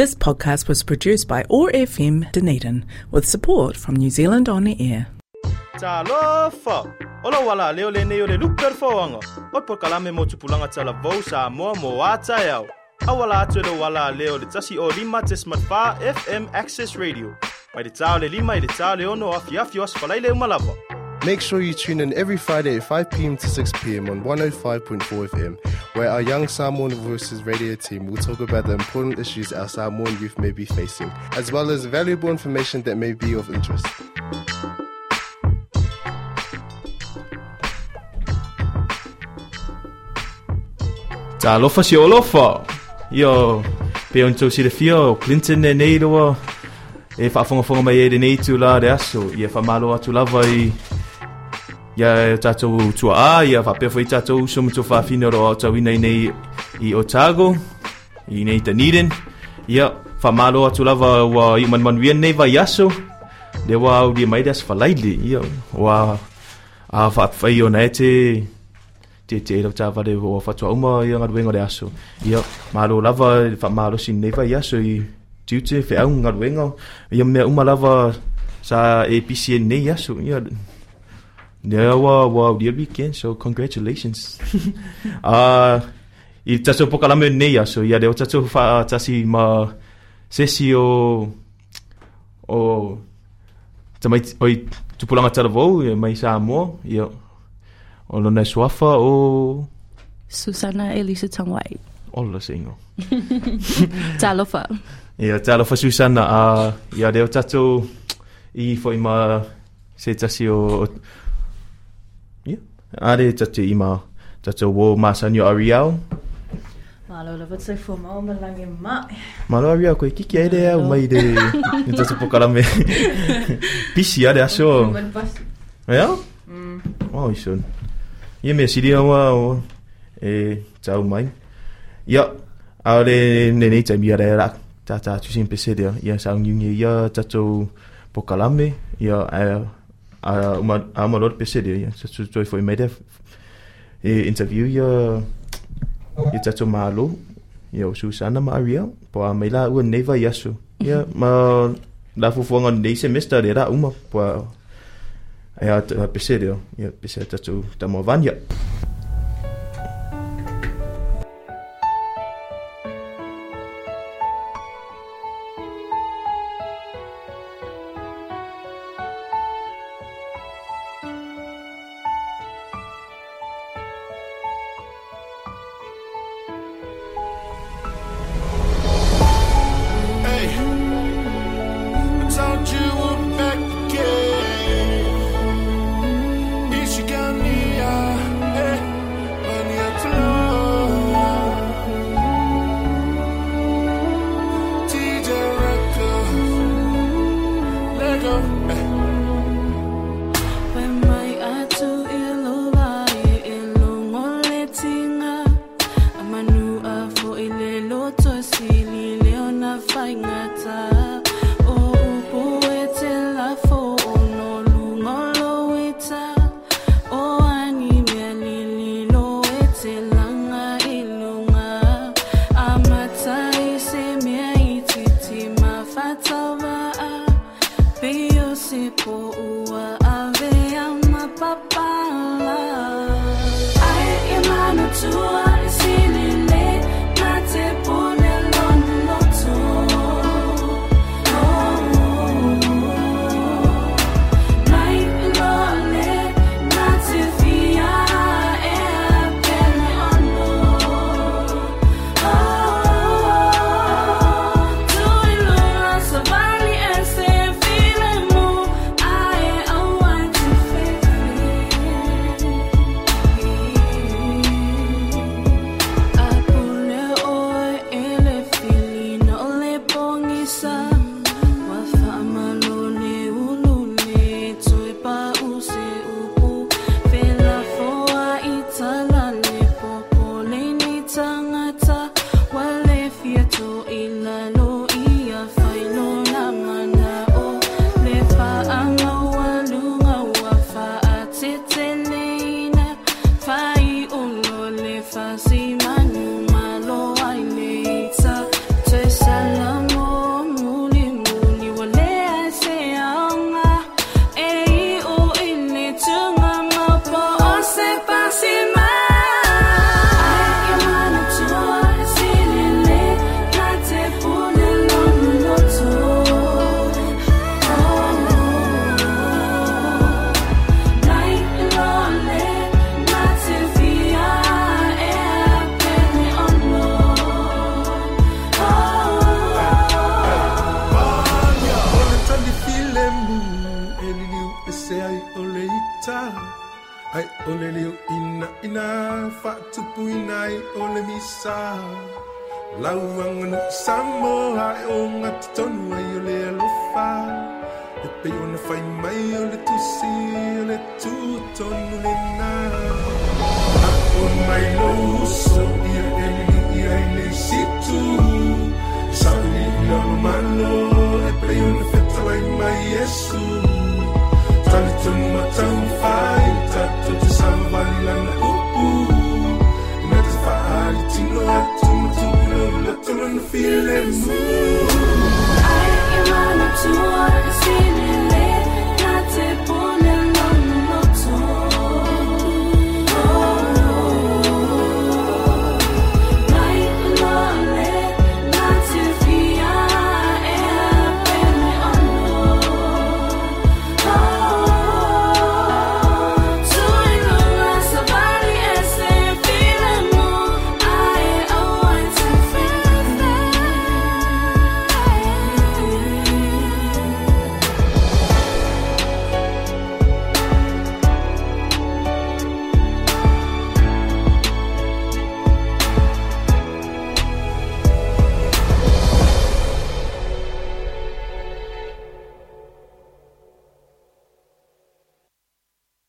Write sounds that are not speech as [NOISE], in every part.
This podcast was produced by OAR FM Dunedin with support from New Zealand On the Air. Talofa! Ola wala leo le nei o le luper fawanga. O po kalame mo tupulanga tala vau sa mo wata yau. Awala atu le wala leo le tasi o lima tes matfa FM Access Radio. Mai le tau le lima le tau le ono afi afi os falai le umalava. Make sure you tune in every Friday at 5 p.m. to 6 p.m. on 105.4 FM, where our young Samoan Voices radio team will talk about the important issues our Samoan youth may be facing, as well as valuable information that may be of interest. Ta lofa si olofa. Io pe on tau si le fio Clinton e nei. E fa fonga fonga mai e nei tu la de aso. Ia fa malo atu lava i ia tatou tua a ia fa pe foi tatou so mo fa fino ro tau ina nei i Otago i nei Dunedin. Ia fa malo atu lava wa i man man wien nei vai aso. De wa au di mai das fa laili. Ia wa a fa fai ona e te te te ro ta vale o fa tua uma ia ngar wenga de aso ia malo lava fa malo sin neva ia so i tute fe au ngar wenga ia me uma lava sa APC ne ia so ia ia wa wa dia weekend so congratulations ah [LAUGHS] i taso poka la me ne ia de o taso fa tasi ma sesi o o tamai oi tupulanga tala vou mai sa mo ia O lona swafa o... Susana Elisa Tangwai. O la singo. [LAUGHS] Talofa. Ia, talofa Susana. A, ia, reo tato i foi ma se tasi o... Ia, are tato i ma tato wo masani o Ariel. Malo la vat sai fo ma o malange mai. Malo Ariel, koe kiki aere au mai de... [LAUGHS] Ni tato pokarame. [LAUGHS] Pisi ade aso. Ia? Oh, isun. Ia mea siri awa o e tau mai. Ia, aore nenei tai mia rea rak. Tā tā tu sin pese dea. Ia sa ngiungi ia tatou pokalame. Ia a a uma a uma lor pese dea. Ia tatou toi foi mai def. E interview ia ia tatou malo. Ia o Susana ma Ariel. Po a mai la ua neva yasu. Ia ma la fufuanga nei semester de ra uma. Po a Ja, het besedio. Ja, besedio dat na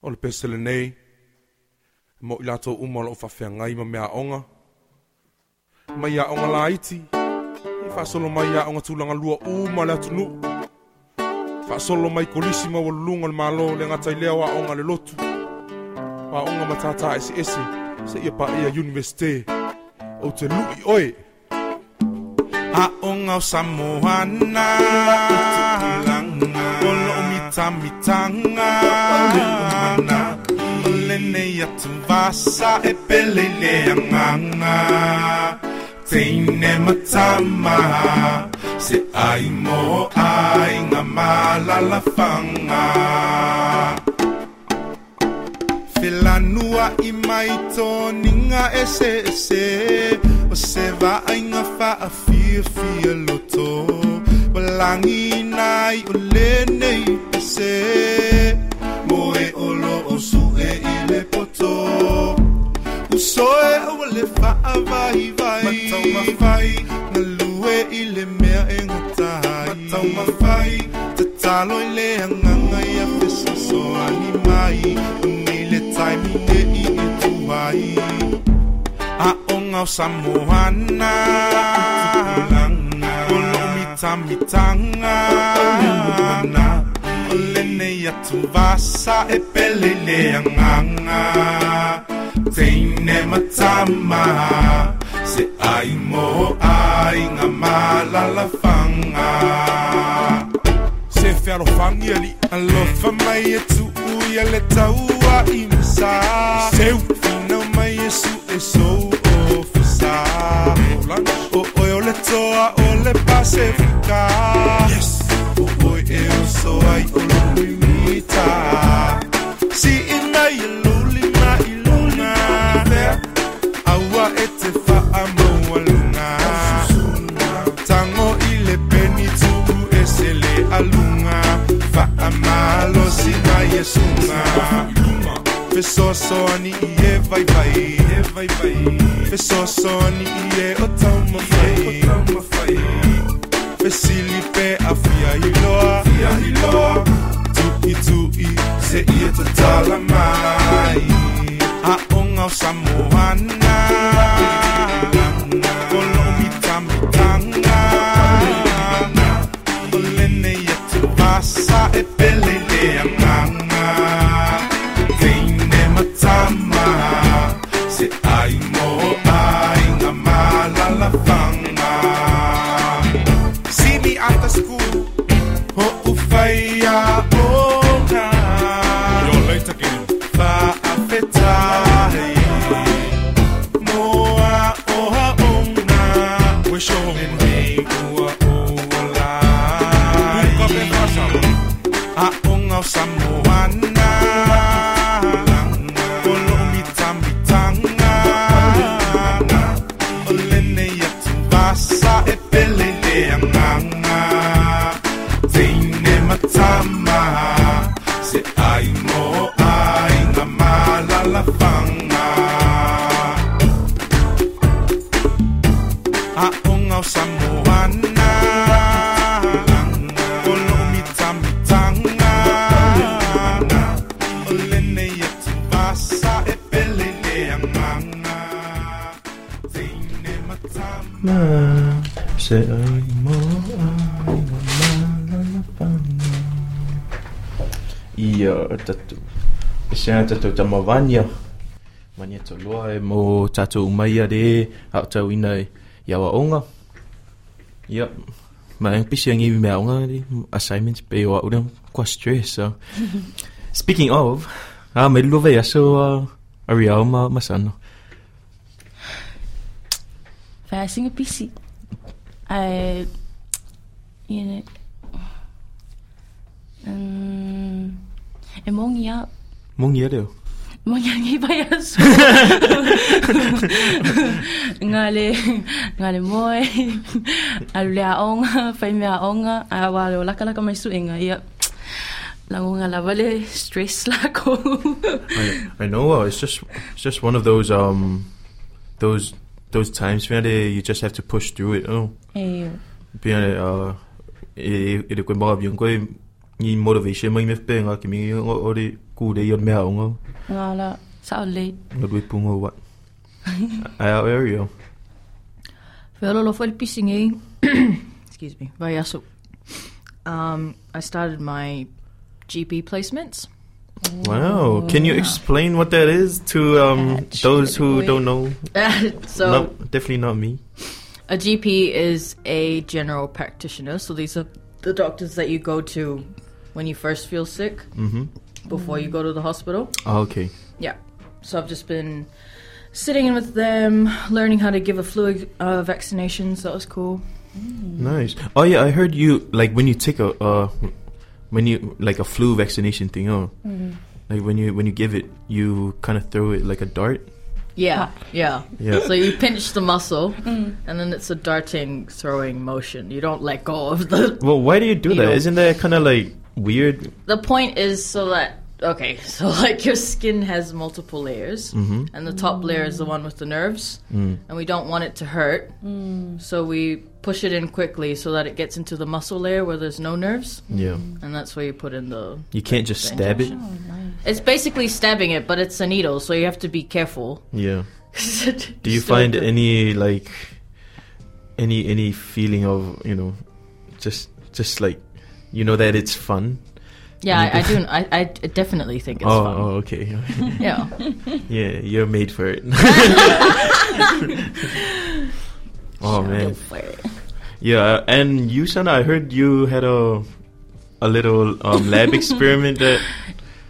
O le pesele nei, mo i lato uma lo whawhia ngai ma mea onga. Mai a onga la iti, i whasolo mai a onga tūlanga lua uma le atunu. Whasolo mai kolisi ma wa le malo le ngatai lea wa onga le lotu. Wa onga matata esi esi, se ia pa ia universite, o te lui oe. A onga o Samoana, o mitanga, Lene ia tu vasa e pele le anganga, Teine matama, se ai mo ai ngā malalafanga. Filanua i mai toninga e se e se O se va ainga fa a fia fia loto Walangi nai o le nei e se e olo o su i le poto. Uso e o le fa a vai. Matau ma fai Na lue mea e ngatai. Matau ma fai Te talo i le anganga i a fesa so ani mai. Uni le taimi e i e tuai. A onga o Samoana Olo mita mitanga O lene ia tu vasa e pele le anganga Teine matama Se ai mo ai ngā malalafanga Se fiaro fangi ali Alofa mai e tu uia le taua i misa Seu fina mai e su e sou o fisa O o le toa o le Pasifika Yes. O oi e eh, o so ai o lo limita Si ina i luli na i luna Aua e te wha maua Tango i le peni tuku e se le alunga Wha amalo si na yesunga Fe so so ni i e vai vai. E vai vai Fe so so ni i e o tau fai Fe sili pe a fia i loa. Fia i loa. Tu i tu i se i e te tala mai. A onga o Samoana E se ai tatu tamavania. Mania to loa e mo tatu umaia re au tau ina e iawa onga. Ia. Ma ang pisi ang iwi mea onga re assignments pe o au kwa stress so. [LAUGHS] Speaking of, ah, may luve aso uh, ariao ma masano. Fasting a PC. I, you know, um, e mongi up. Mong ia reo. Mongi ngi bayas. ngale, ngale moe. Alule aonga, fai mea aonga. A wale o laka laka mai suenga. Ia, langunga lavale stress lako. I, I know. Uh, it's just it's just one of those um those those times where you just have to push through it. Oh, e, being uh, e e ko mga biong ko ni motivation mai me pe nga kimi o o ku de yon me nga ngala, sao late. nga dui pungo what. Ai au area. Foi pisingi. Excuse me. Vai aso. Um, I started my GP placements. Wow. Can you explain what that is to um those who don't know? [LAUGHS] so no, definitely not me. a GP is a general practitioner. So these are the doctors that you go to when you first feel sick Mhm. before you go to the hospital. Oh, okay. Yeah. So I've just been sitting in with them, learning how to give a flu uh, vaccinations. That was cool. Nice. Oh yeah, I heard you like when you take a uh when you like a flu vaccination thing. Oh, like when you when you give it, you kind of throw it like a dart. Yeah, yeah. Yeah. So you pinch the muscle, [LAUGHS] and then it's a darting, throwing motion. You don't let go of the. Well, why do you do You that? know. Isn't that kind of like weird? The point is so that okay, [LAUGHS] so like your skin has multiple layers, mm-hmm. and the top layer is the one with the nerves, mm. and we don't want it to hurt, mm. so we push it in quickly so that it gets into the muscle layer where there's no nerves, Yeah. and that's where you put in the. You can't just stab it. It's basically stabbing it, but it's a needle, so you have to be careful. Yeah. [LAUGHS] Do you find any like any any feeling of you know just just like you know that it's fun? Yeah, I, I do. I, I definitely think it's oh, fun. oh, okay. [LAUGHS] Yeah. yeah, you're made for it. [LAUGHS] oh man. Yeah, and you, Sana, I heard you had a a little um, lab [LAUGHS] experiment that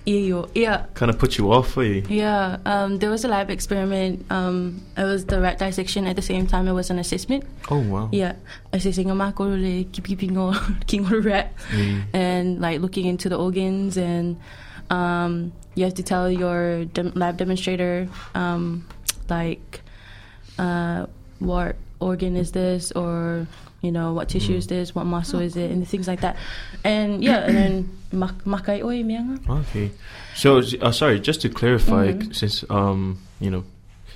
Yeah. kind of put you off. you. Yeah, um, there was a lab experiment. Um, it was the rat dissection at the same time. It was an assessment. Oh wow. Yeah, assessing a mako le keeping or king [LAUGHS] or rat, and like looking into the organs, and um, you have to tell your dem- lab demonstrator, um, like, uh, what organ is this, or you know what tissue is this, what muscle is it, and things like that. And yeah, and then [COUGHS] makai oi mianga. Okay. So, uh, sorry, just to clarify, Mm-hmm. since um, you know,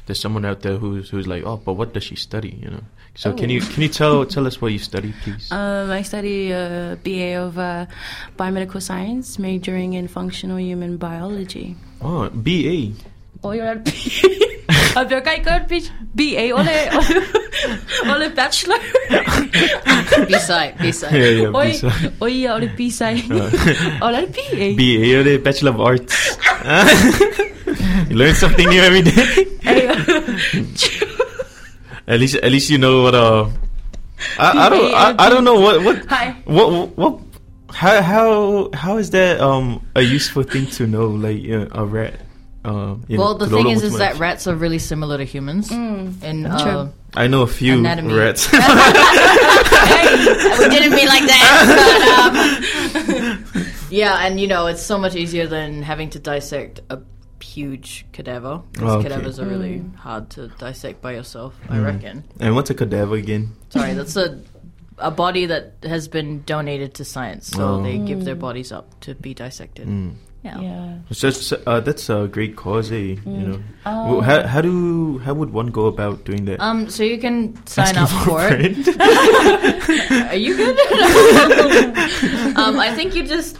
there's someone out there who's who's like, oh, but what does she study? You know. So can you can you tell [LAUGHS] tell us what you study, please? Um, I study a BA of uh, biomedical science, majoring in functional human biology. oh, BA. Oh, you're at Heb je kijken, BA, ole, ole bachelor. [LAUGHS] B-side, B-side. Yeah, yeah. Oi, BA. oi, ole PSI. [LAUGHS] Ole BA. BA or the Bachelor of Arts. [LAUGHS] you learn something new every day. At least, at least you know what. Uh, I, I don't, I, I don't know what, what, Hi. what, what, how, how, how is that um a useful thing to know? Like uh, a rat. Uh, you Well, know, the thing is, is that rats are really similar to humans. In uh, I know a few anatomy. rats. [LAUGHS] we didn't mean like that. But, um, [LAUGHS] yeah, and you know, it's so much easier than having to dissect a huge cadaver. Because Oh, okay. cadavers are really hard to dissect by yourself, I reckon. and what's a cadaver again? Sorry, that's a a body that has been donated to science, so Oh. they give their bodies up to be dissected. Yeah. Yeah. It's just, uh, that's a great cause, eh? Mm. You know. Well, how how do how would one go about doing that? Um, so you can [LAUGHS] sign Asking up for for it. friend? [LAUGHS] [LAUGHS] Are you good? um, I think you just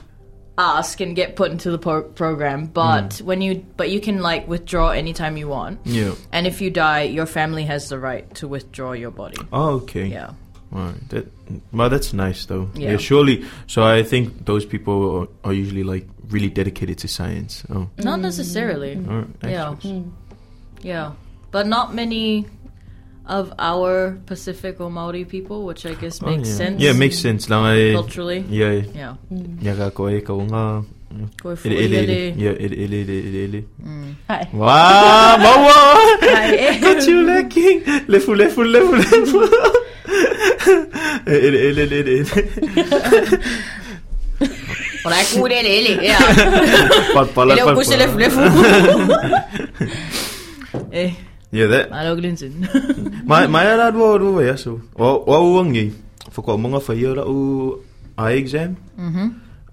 ask and get put into the pro- program, but when you but you can like withdraw anytime you want. yeah. And if you die, your family has the right to withdraw your body. Oh, okay. Yeah. Alright, that, well, that's nice though. Yeah. surely. So I think those people are, are usually like really dedicated to science. Oh, Not necessarily. Mm. alright, Yeah. excellent. Mm. Yeah. But not many of our Pacific or Maori people, which I guess Oh, makes yeah. sense. Yeah, it makes sense. Lang ay, culturally. yeah, Yeah. Mm. yaga ko ay nga. Koe Ele ele ele. Yeah, ele ele ele ele ele. Hi. Wow, [LAUGHS] mawa. Hi. [LAUGHS] Got you lacking. Lefu lefu lefu lefu. [LAUGHS] Ele ele ele ele. Ora ku ele ele. [LAUGHS] Yeah. Pat pala Ele pat o kusi lefu lefu. [LAUGHS] Eh, Yeah, that. malo glinsin. [LAUGHS] Mai mai ara do do ya so. O o wangi. Foko mga fa yara u eye exam. Mhm.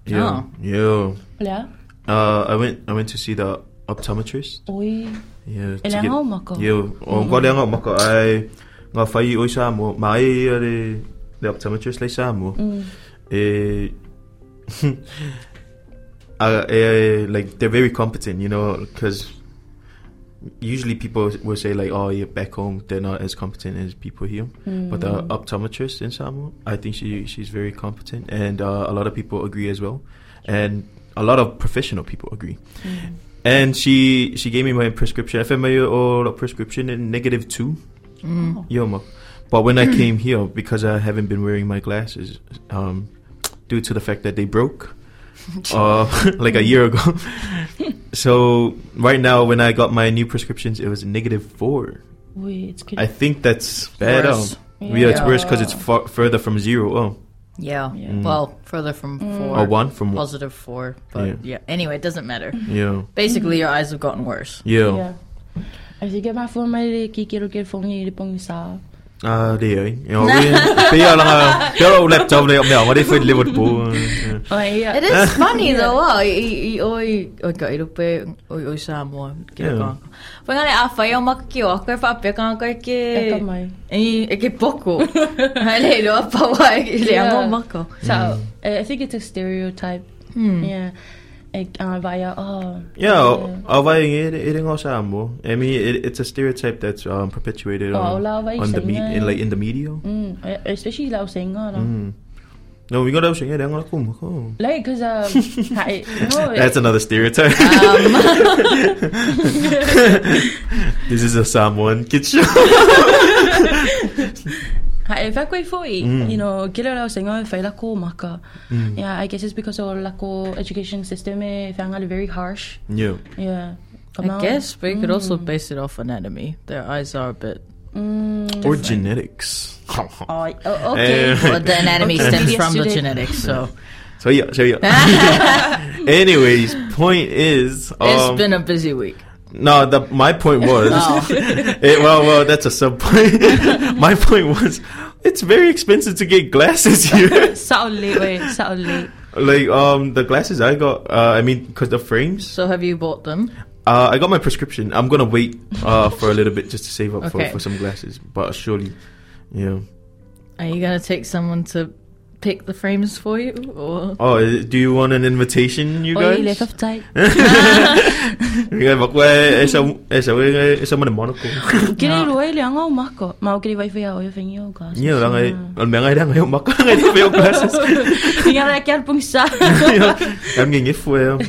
Yeah. Oh. Yeah. Lea. Uh, I went I went to see the optometrist. Oi. Yeah. E to le get- ngau mako. Yeah. O ko le nga mako ai nga fai o sa mo mai re the optometrist le sa mo. Eh uh, eh, like they're very competent, you know, because usually people will say like, "Oh, yeah, back home they're not as competent as people here." But the optometrist in Samoa, I think she she's very competent, and uh, a lot of people agree as well, and a lot of professional people agree. And she she gave me my prescription. FMA or a prescription in negative two. Yo, mo. But when I came here, because I haven't been wearing my glasses, um, due to the fact that they broke, [LAUGHS] uh, [LAUGHS] like a year ago. [LAUGHS] so right now, when I got my new prescriptions, it was negative four. Oi, it's good. I think that's bad. Worse. um, Yeah, it's worse because it's far further from zero. Oh, Yeah. Yeah. Well, further from four. or one from Positive four. But Yeah. yeah. Anyway, it doesn't matter. Yeah, Basically, your eyes have gotten worse. yeah. Yeah. Ai se ke ma fo mai le ki kero ke fo ngi le pong sa. Ah, det är jag. Jag har jag har laptop det med vad det för Liverpool. Ai ja. It is funny though. Oh, i i oi oi ka i rupe oi oi Samoa ki Yeah. ka. Whanga le a whai o maka ki o koe wha pe ka koe ke E ka mai. e e ke poko. Hai le lo pa wa i le Yeah. amo maka. So, uh, I think it's a stereotype. Yeah. Uh, via oh. Yeah, avai it it ngo samo. I mean, it, it's a stereotype that's um, perpetuated on, on the me- in like in the media. Mm, especially lao senga la. No, we got it. ngo kum. Oh. Like cuz um [LAUGHS] hi, no. That's another stereotype. [LAUGHS] this is a Samoan kid show. [LAUGHS] Hi, if I quite for you know, kila lao senga fa la ko maka. Yeah, I guess it's because of la ko education system e fa ngal very harsh. yeah. Yeah. I guess, but you could also base it off anatomy. Their eyes are a bit. Mm, Or genetics. [LAUGHS] oh, oh, okay. Eh, Well, the anatomy Okay. stems from the genetics, so so yeah, so yeah. [LAUGHS] [LAUGHS] Anyways, point is, um, it's been a busy week. No, the my point was. Oh. [LAUGHS] it, well, well, that's a sub point. [LAUGHS] my point was, it's very expensive to get glasses here. [LAUGHS] Late, wait, late. like, um, the glasses I got. Uh, I mean, because the frames. So have you bought them? Uh, I got my prescription. I'm gonna wait uh for a little bit just to save up Okay. for, for some glasses. But surely, yeah. Are you gonna take someone to pick the frames for you, or Oh, do you want an invitation, you Oi, guys? left of tight. Yeah, but where is a is a is a monocle. [LAUGHS] Kiri roi le anga o mako. Mau kiri vai fai o fai o gas. Yeah, lang ay al mga lang ay maka ngay di pa yung glasses. Tinga ra kiar sa. I'm getting it for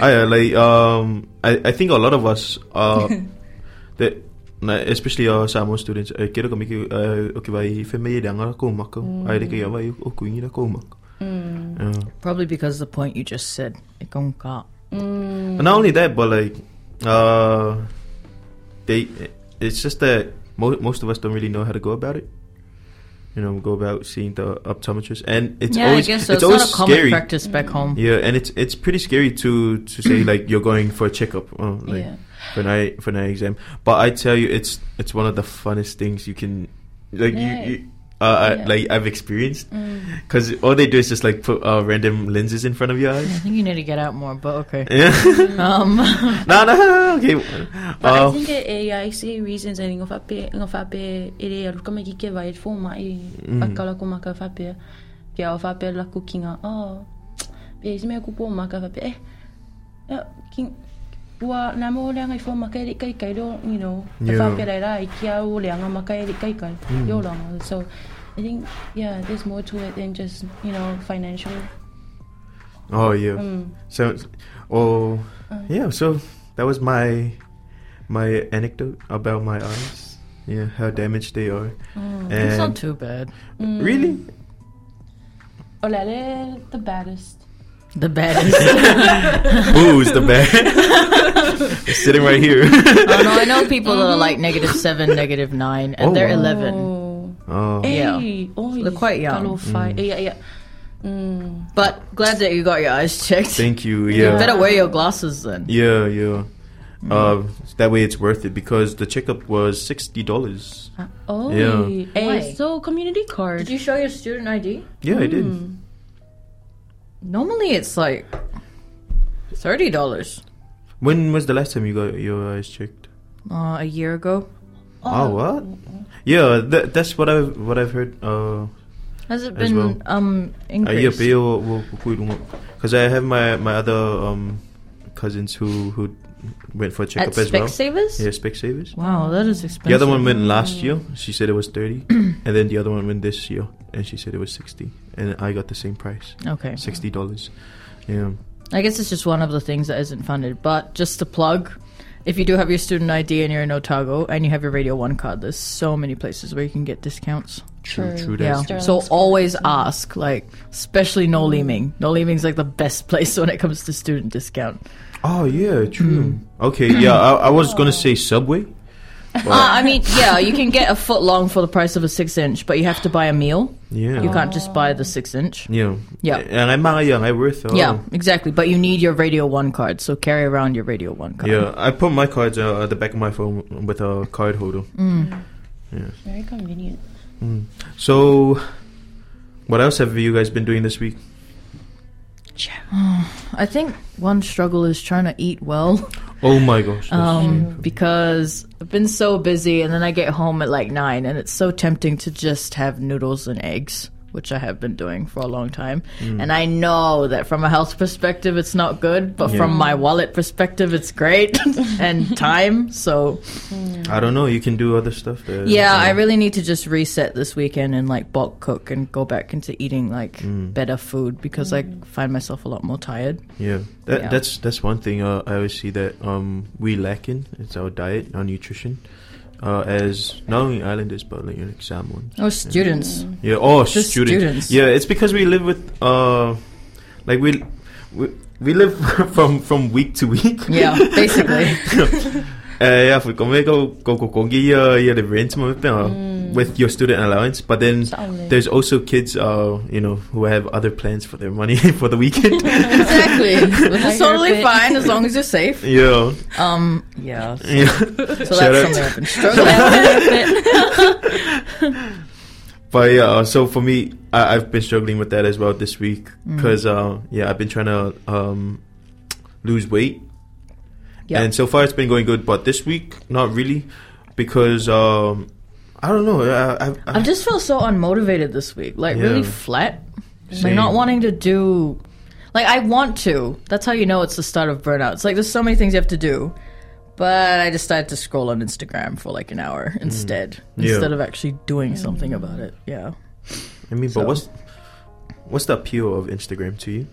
I like um I, I think a lot of us uh [LAUGHS] that na especially our Samoan students uh, kira kami ki uh, okay vai family dang ako mako ay di kaya vai o kuingi na ko mako Yeah. probably because the point you just said? Ikong ka. And not only that but like uh they it's just that mo- most of us don't really know how to go about it you know go about seeing the optometrist and it's yeah, always I guess so. it's It's, always not a common scary practice back home. Yeah, and it's it's pretty scary to to say like you're going for a checkup, oh, like Yeah. For an eye for an eye exam. But I tell you, it's it's one of the funnest things you can like Yeah. you. you uh, I, like I've experienced, because all they do is just like put uh, random lenses in front of your eyes. I think you need to get out more, but okay. Yeah, Um, no, no, no, okay. But I Uh, think eh, I see reasons and ngofa pe ngofa pe ere alu kama ki ke vai fo mai akala ko maka fa pe ke au fa pe la cookinga oh pe isme ku po maka fa pe eh eh, king Ua, nā mo leanga i fo maka eri kai kai do, you know, yeah. Yeah. fa pe rai rai ki au leanga maka eri kai kai, yo langa. So, I think yeah, there's more to it than just you know financial. Oh yeah. Mm. So, oh Uh. yeah. So that was my my anecdote about my eyes. Yeah, how damaged they are. Mm. It's not too bad. really, Olale, the baddest. The baddest. [LAUGHS] who's the bad? [LAUGHS] Sitting right here. oh no, I know people that are like negative seven, negative nine, and Oh, they're wow. eleven. Oh. Yeah. Hey, oh, they're quite young. Kalo five. Yeah, yeah. Mm. But glad that you got your eyes checked. thank you. You Yeah, better wear your glasses then. yeah, yeah. Mm. Uh, that way it's worth it because the checkup was sixty dollars. Oh, Yeah. Hey, Why? so community card. Did you show your student ID? Yeah, I did. Normally it's like thirty dollars. When was the last time you got your eyes checked? Uh, a year ago. Oh, what? Yeah, that, that's what I've what I've heard. Uh, Has it been well. um uh yeah, increased? because I have my my other um cousins who who went for a At checkup as well. Specsavers? Yeah, Specsavers. Wow, that is expensive. The other one went last year. She said it was thirty, [CLEARS THROAT] and then the other one went this year, and she said it was sixty, and I got the same price, Okay. sixty dollars. Yeah. I guess it's just one of the things that isn't funded. But just to plug, if you do have your student ID and you're in Otago and you have your Radio One card, there's so many places where you can get discounts. True, True. true. Yeah. That's Sterling So Square. always ask, like, especially no Leeming. No Leeming's like the best [LAUGHS] place when it comes to student discount. Oh yeah, true. Hmm. Okay, yeah. I, I was gonna say Subway. Uh, I mean, yeah, you can get a foot long for the price of a six inch, but you have to buy a meal. Yeah. You can't just buy the six inch. Yeah. Yeah. And I'm mga young. I worth. Oh. Yeah, exactly. But you need your Radio One card, so carry around your Radio One card. Yeah, I put my cards uh, at the back of my phone with a card holder. Mm. Very convenient. So, what else have you guys been doing this week? I think one struggle is trying to eat well. Oh my gosh. um, because I've been so busy, and then I get home at like nine, and it's so tempting to just have noodles and eggs, which I have been doing for a long time. Mm. And I know that from a health perspective, it's not good, but from my wallet perspective, it's great [LAUGHS] and time. So I don't know. You can do other stuff. Uh, yeah, I really need to just reset this weekend and like bulk cook and go back into eating like Mm. better food because I find myself a lot more tired. Yeah, that, Yeah. that's that's one thing uh, I always see that um, we lack in. It's our diet, our nutrition. Uh, as not only islanders but like, Samoans. Oh, students. Yeah, oh, students. students. Yeah, it's because we live with uh, like we we, we live [LAUGHS] from from week to week. Yeah, basically. [LAUGHS] Uh, yeah, for come go go go go yeah yeah the rent mo- uh, with your student allowance, but then Solid. there's also kids uh you know who have other plans for their money [LAUGHS] for the weekend. [LAUGHS] exactly. [LAUGHS] Which I is totally fine as long as you're safe. yeah, Um, yeah. So, yeah. so Shout that's out. something I've been struggling with. But yeah, uh, so for me, I, I've been struggling with that as well this week Mm. because uh, yeah, I've been trying to um, lose weight, Yeah. and so far it's been going good. But this week, not really, because um, I don't know. I, I, I, I just feel so unmotivated this week. Like really Yeah. flat. Like not wanting to do. Like I want to. That's how you know it's the start of burnout. It's like there's so many things you have to do. But I decided to scroll on Instagram for like an hour instead, Mm. Yeah. instead of actually doing something about it. Yeah, I mean, so- but what's what's the appeal of Instagram to you?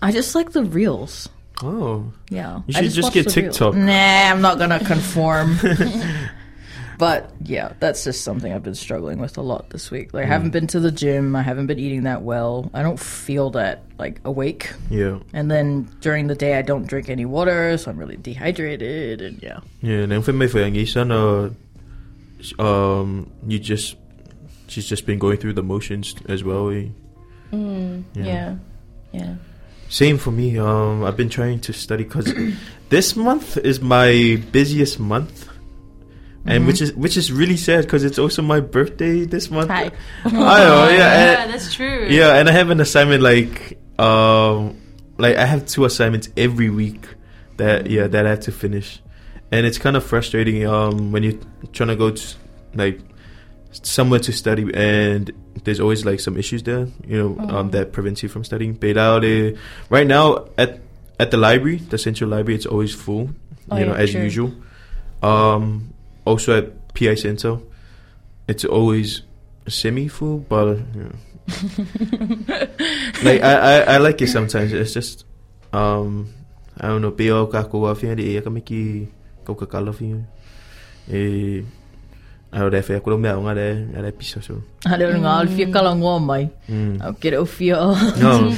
I just like the reels. Oh, Yeah, You I should just get the reels. TikTok. Nah, I'm not gonna conform. [LAUGHS] [LAUGHS] but yeah, that's just something I've been struggling with a lot this week. Like, I Mm. haven't been to the gym. I haven't been eating that well. I don't feel that like awake. yeah, And then during the day, I don't drink any water, so I'm really dehydrated. And yeah, yeah. And then for me, for yung isa na, um, you just she's just been going through the motions as well. Mm, Yeah. yeah. Yeah. Same for me. Um, I've been trying to study because [CLEARS THROAT] this month is my busiest month, and which is which is really sad because it's also my birthday this month. Hi. [LAUGHS] I know, yeah, [LAUGHS] yeah, and, that's true. yeah, and I have an assignment like um, like I have two assignments every week that yeah that I have to finish, and it's kind of frustrating. Um, when you're trying to go to like somewhere to study and there's always like some issues there you know um, that prevents you from studying Pero right now at at the library the central library it's always full Oh, you know as sure. usual um also at PI Center it's always semi full, but you know. [LAUGHS] like I, I I like it sometimes. It's just um I don't know. Peo kako wa fia di e ka miki ko ka kala fia. E Ai re fea kuro mea nga re re pisa so. I don't know, I'll feel kala ngoa mai. Mm. I'll get a feel. No.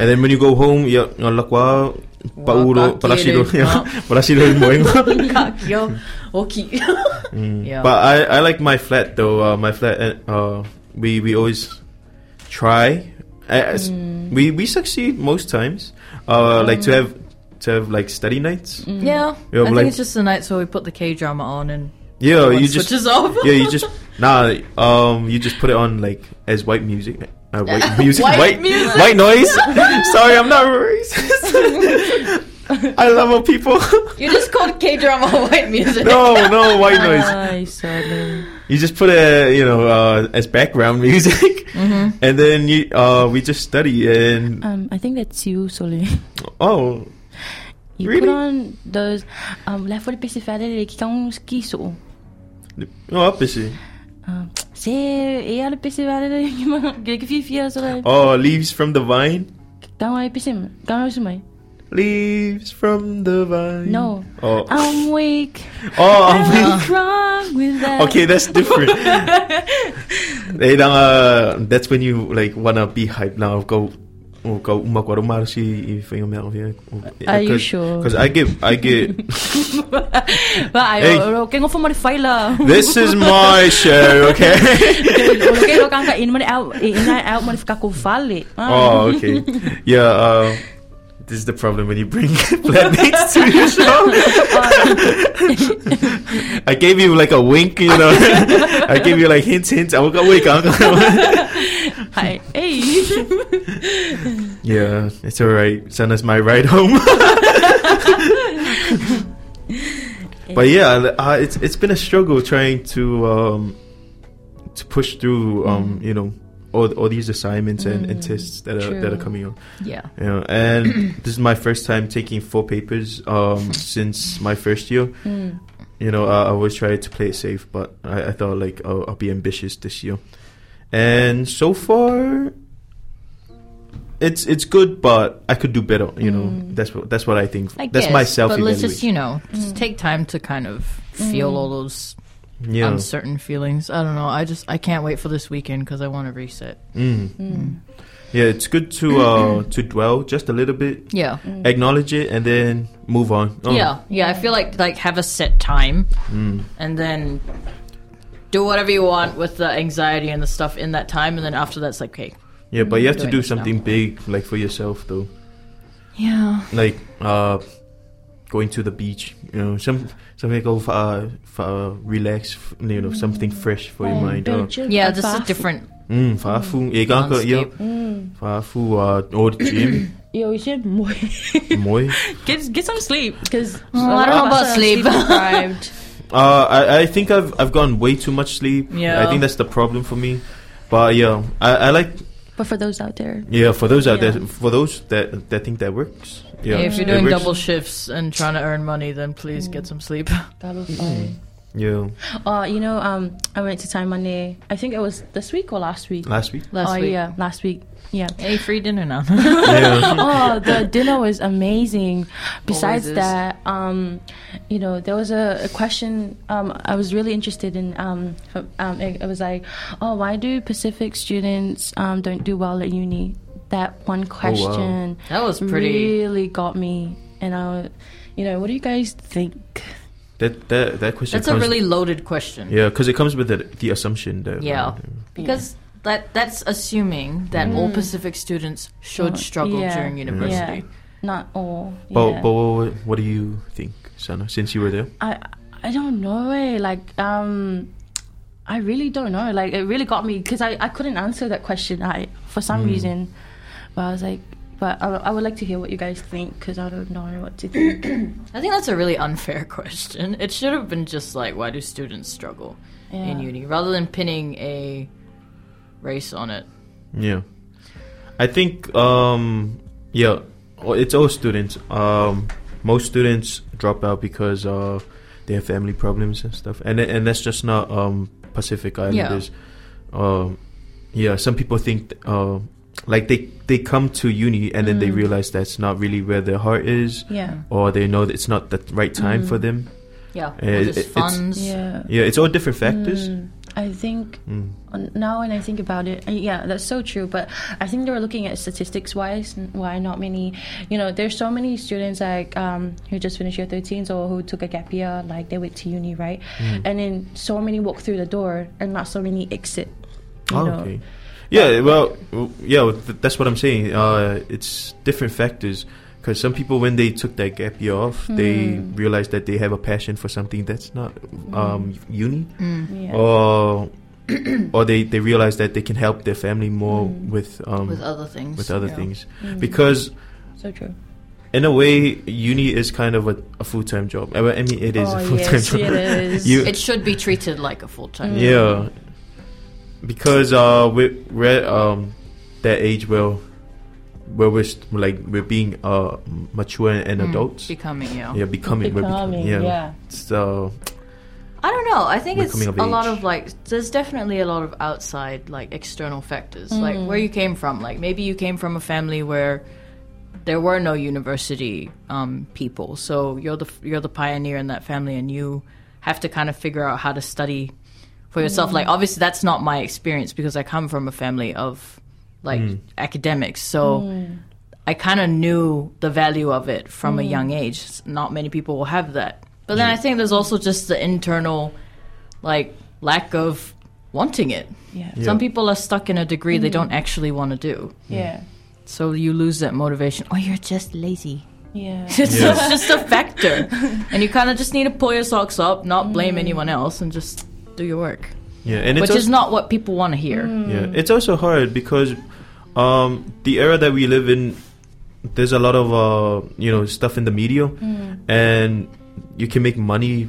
and then when you go home, ya nga lakwa pauro Waka parasilo kere, no. parasilo mo Ka kio. Oki. But I, I like my flat though. Uh, my flat, uh, uh, we we always try. As, We we succeed most times. Uh, like to have to have like study nights. Yeah, Yeah, I think like- it's just the nights where we put the K drama on and Yeah, everyone you just switches off. [LAUGHS] yeah you just nah um you just put it on like as white music. Uh, white [LAUGHS] music, White white, music. white noise. [LAUGHS] Sorry, I'm not racist. I love how people. you just called K drama white music. no, no white noise. Ay, sorry. You just put it, you know, uh, as background music, and then you, uh, we just study and Um, I think that's you, Soli. oh, You Really? put on those um left for the pesifere que kang skiso. Oh, it? Um, se e ala pesifere que ma que que fifia Oh, leaves from the vine. kang ai pesim. Kang ai sumai. Leaves from the vine. No. Oh, I'm weak. oh, I'm weak. What's wrong with that? Okay, that's different. [LAUGHS] Nang, uh, that's when you like wanna be hyped now. Go, oh, go umakwaro marsi if you know Are you sure? Because I get, I get. Hey. kengo fo mo faila. this is my show, okay? Kengo kang ka in mo out in out mo ka ko fale. Ah. Oh, okay. Yeah, uh, this is the problem when you bring [LAUGHS] flatmates to your show. [LAUGHS] I gave you like a wink, you know. [LAUGHS] I gave you like hints, hints. I will go wake up. Hi. [LAUGHS] Hey. [LAUGHS] yeah, it's alright. Send us my ride home. [LAUGHS] but yeah, uh, it's it's been a struggle trying to um, to push through um, you know all all these assignments and, and tests that are that are coming up. Yeah. You know, and [CLEARS THROAT] this is my first time taking four papers um, since my first year. You know, I, I always try to play it safe, but I, I thought like I'll, I'll be ambitious this year. And so far, it's it's good, but I could do better. You know, that's what that's what I think. I that's guess, my self But let's just, evaluation. you know, just take time to kind of feel all those Yeah. uncertain feelings. I don't know. I just, I can't wait for this weekend because I want to reset. Mm. Yeah, it's good to uh [CLEARS THROAT] to dwell just a little bit, Yeah. acknowledge it, and then move on. Oh, Yeah. Yeah. I feel like, like, have a set time Mm. and then do whatever you want with the anxiety and the stuff in that time. And then after that's like, okay. Yeah, but you have to do this now. something big, like for yourself, though. Yeah. like uh going to the beach you know some something go for uh, for uh, relax you know something fresh for your mind oh. Yeah. This is different. mm fa fu ga ka yo Landscape. fa fu or gym [COUGHS] Yo, you should more. moi get get some sleep because Oh, I don't know about sleep. deprived. [LAUGHS] uh I, I think I've I've gotten way too much sleep Yeah. I think that's the problem for me but yeah I, I like but for those out there, yeah for those out Yeah. there for those that that think that works yeah if you're doing double shifts and trying to earn money, then please get some sleep. [LAUGHS] that'll be fine. yeah Oh, you know, um, I went to Time Money. I think it was this week or last week. last week Last oh week. yeah, last week. Yeah. a free dinner now. yeah [LAUGHS] oh, the dinner was amazing. Besides that, um, you know, there was a, a question um, I was really interested in. Um, um, it, it was like, oh, why do Pacific students um, don't do well at uni? That one question that was pretty. really got me, and I, you know, what do you guys think? that that that question That's a really loaded question. yeah because it comes with the, the assumption that Yeah. Because that that's assuming that all Pacific students should struggle yeah. during university. Yeah, not all. But, yeah. but what, what do you think, Sana, since you were there? I I don't know. eh, Like um, I really don't know. Like it really got me because I I couldn't answer that question. I for some reason, but I was like, but I, I would like to hear what you guys think because I don't know what to think. [COUGHS] I think that's a really unfair [LAUGHS] question. It should have been just like, why do students struggle in uni, rather than pinning a race on it. Yeah. I think, um, yeah, it's all students. Um, most students drop out because uh, they have family problems and stuff. And and that's just not um, Pacific Islanders. uh, yeah, some people think uh, like they they come to uni and then they Mm. realize that's not really where their heart is, Yeah. or they know that it's not the right time Mm. for them. Yeah, Uh, it- just it's- funds. Yeah. Yeah, it's all different factors. Mm, I think Mm. now when I think about it, yeah, that's so true. But I think they were looking at statistics wise, why not many, you know, there's so many students like um, who just finished year 13s or who took a gap year, like they went to uni, right? Mm. And then so many walk through the door and not so many exit. You Oh, know? okay. Yeah, well, yeah, that's what I'm saying. Uh, it's different factors because some people, when they took that gap year off, they Mm. realize that they have a passion for something that's not um, uni, Mm. Yeah. or or they they realize that they can help their family more Mm. with um, with other things. with other yeah. things Mm. because. so true. In a way, uni is kind of a, a full time job. I mean, it is oh, a full time yes, job. it [LAUGHS] is. You- It should be treated like a full time. Mm. Yeah, because uh, we're, we're um, that age where where we're st- like we're being uh mature and Mm. adults. becoming. Yeah. yeah, becoming. we're Becoming, becoming. yeah. So I don't know. I think We're it's coming of a lot of like. There's definitely a lot of outside like external factors, like Mm. where you came from. Like maybe you came from a family where there were no university um, people, so you're the you're the pioneer in that family, and you have to kind of figure out how to study for yourself. Like obviously that's not my experience because I come from a family of like Mm. academics, so. Mm. I kind of knew the value of it from a Mm. young age. Not many people will have that. But then I think there's also just the internal, like, lack of wanting it. Yeah. Yeah. Some people are stuck in a degree they Mm. don't actually want to do. Yeah. So you lose that motivation. Or you're just lazy. Yeah. [LAUGHS] It's Yeah. just a factor. [LAUGHS] and you kind of just need to pull your socks up, not blame Mm. anyone else, and just do your work. Yeah, and it's Which is not what people want to hear. yeah, it's also hard because um, the era that we live in, there's a lot of uh, you know stuff in the media, Mm. and you can make money,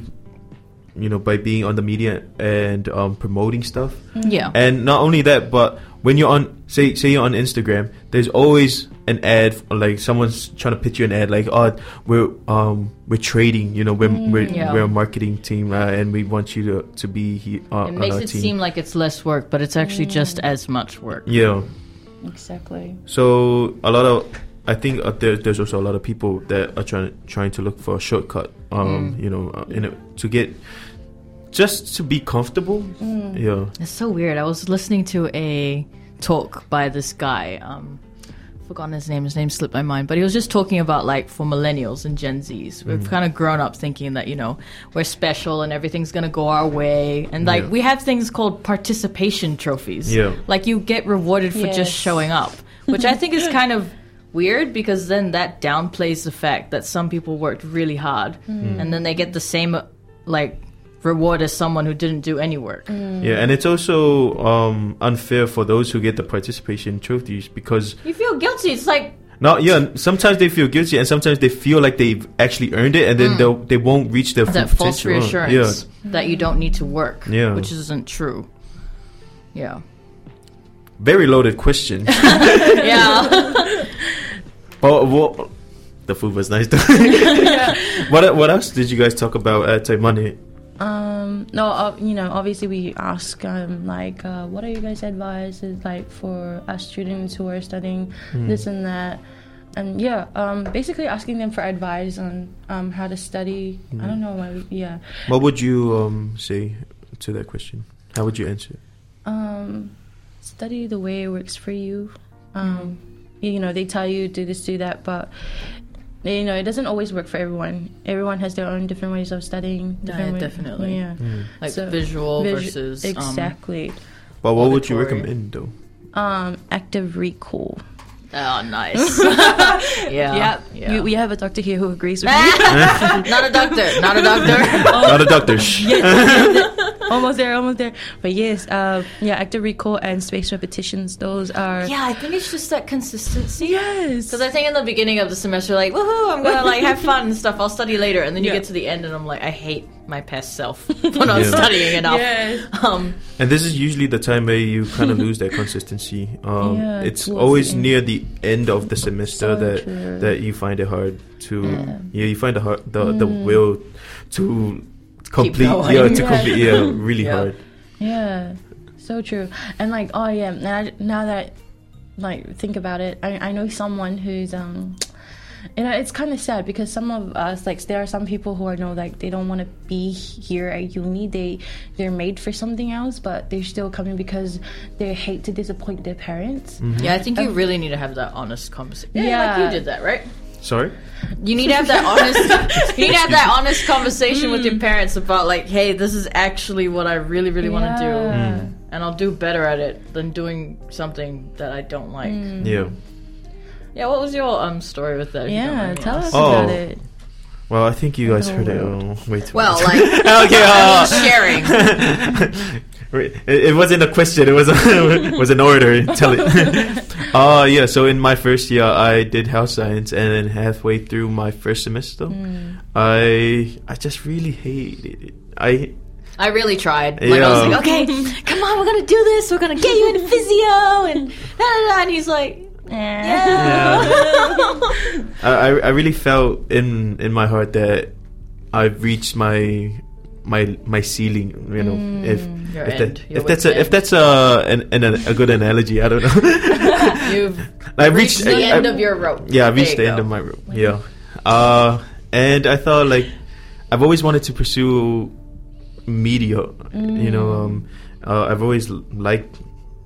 you know, by being on the media and um, promoting stuff. Yeah. And not only that, but when you're on, say, say you're on Instagram, there's always an ad, like someone's trying to pitch you an ad, like, oh, we're um we're trading, you know, we're we're, Yeah. we're a marketing team, uh, and we want you to to be here uh, It on makes our it team. seem like it's less work, but it's actually just as much work. yeah. Exactly. So a lot of, I think uh, there, there's also a lot of people that are trying trying to look for a shortcut, um, Mm. you know, uh, in a, to get just to be comfortable. Mm. Yeah. It's so weird. I was listening to a talk by this guy. Um, forgotten his name. His name slipped my mind. But he was just talking about like for millennials and Gen Zs. We've Mm. kind of grown up thinking that you know we're special and everything's gonna go our way. And like Yeah. we have things called participation trophies. Yeah. Like you get rewarded for Yes. just showing up, which I think is [LAUGHS] kind of weird because then that downplays the fact that some people worked really hard and then they get the same like reward as someone who didn't do any work. Yeah, and it's also um, unfair for those who get the participation trophies because You feel guilty. It's like not yeah. Sometimes they feel guilty, and sometimes they feel like they've actually earned it, and then they'll they won't reach their full Mm. that false potential. Reassurance that you don't need to work, Yeah. which isn't true. Yeah, Yeah, very loaded question. yeah. [LAUGHS] [LAUGHS] but what, the food was nice. though. [LAUGHS] what what else did you guys talk about at Time Money? Um, no, uh, you know, obviously we ask um, like, uh, what are you guys' advices like for us students who are studying Hmm. this and that, and yeah, um, basically asking them for advice on um, how to study. Hmm. I don't know, why we- yeah, What would you um, say to that question? How would you answer? um, study the way it works for you. Um, You know, they tell you do this, do that, but you know, it doesn't always work for everyone. Everyone has their own different ways of studying. Yeah, different way- definitely. Yeah. like So, visual Visu- versus um, exactly. But what would you recommend though? Um, active recall. oh, nice. [LAUGHS] yeah, yeah. You, we have a doctor here who agrees with [LAUGHS] me. not a doctor. Not a doctor. [LAUGHS] Not a doctor. Shh. [LAUGHS] almost there, almost there. But yes, uh, yeah, active recall and space repetitions. Those are yeah, I think it's just that consistency. yes. Because I think in the beginning of the semester, like, woohoo, I'm gonna like have fun and stuff. I'll study later, and then you Yeah. get to the end, and I'm like, I hate my past self [LAUGHS] for not Yeah. studying enough. Yes. Um, And this is usually the time where you kind of lose that consistency. [LAUGHS] Um, Yeah, it's always the near the end of the semester So that true. that you find it hard to Yeah. yeah, you find the hard, the the Mm. will to complete going. yeah to [LAUGHS] Yeah. complete yeah really Yeah. hard. Yeah. So true. And like, oh yeah, now, now that like think about it, I, I know someone who's um you know, it's kind of sad because some of us, like, there are some people who I know, like, they don't want to be here at uni. They they're made for something else, but they're still coming because they hate to disappoint their parents. Yeah, I think you really need to have that honest conversation. Yeah, Yeah. like you did that, right? Sorry. You need to have that honest. [LAUGHS] you need to have that honest conversation with your parents about like, hey, this is actually what I really, really want to do, Yeah. and I'll do better at it than doing something that I don't like. Yeah. Yeah, what was your um story with that? if you Yeah, tell us? Oh. about it. Well, I think you guys heard it. Oh, way too Well, much. like [LAUGHS] okay. [LAUGHS] Uh, sharing. Wait, it, it wasn't a question. It was a, it [LAUGHS] was an order. Tell it. [LAUGHS] uh yeah. So in my first year, I did health science, and then halfway through my first semester, I I just really hated it. I I really tried. Like I was like, okay, [LAUGHS] come on, we're gonna do this. We're gonna get you into physio, and da da da. And he's like, yeah. I I I really felt in in my heart that I've reached my my my ceiling. You know, if if, end. that, if that's a if that's a an, an, a good analogy, I don't know. [LAUGHS] You've [LAUGHS] I reached the I- end I- of your rope. Yeah, I reached the end of my rope. Yeah. Uh, and I thought like I've always wanted to pursue media. You know, um, uh, I've always liked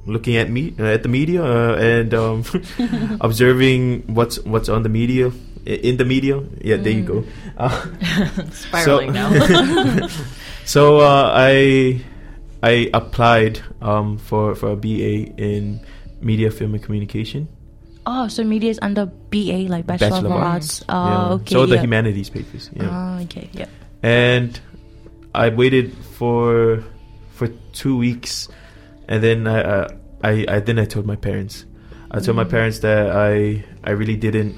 looking at me uh, at the media uh, and um, [LAUGHS] observing what's what's on the media in the media. Yeah, there you go. Uh, [LAUGHS] spiraling now. [LAUGHS] so uh, I I applied um, for for a BA in media, film, and communication. Oh, so media is under BA, like Bachelor, Bachelor of of Arts. Oh, Yeah. okay. So the humanities papers. Yeah. Oh, okay. Yeah. and I waited for for two weeks, and then I uh, I, I then I told my parents. I told my parents that I I really didn't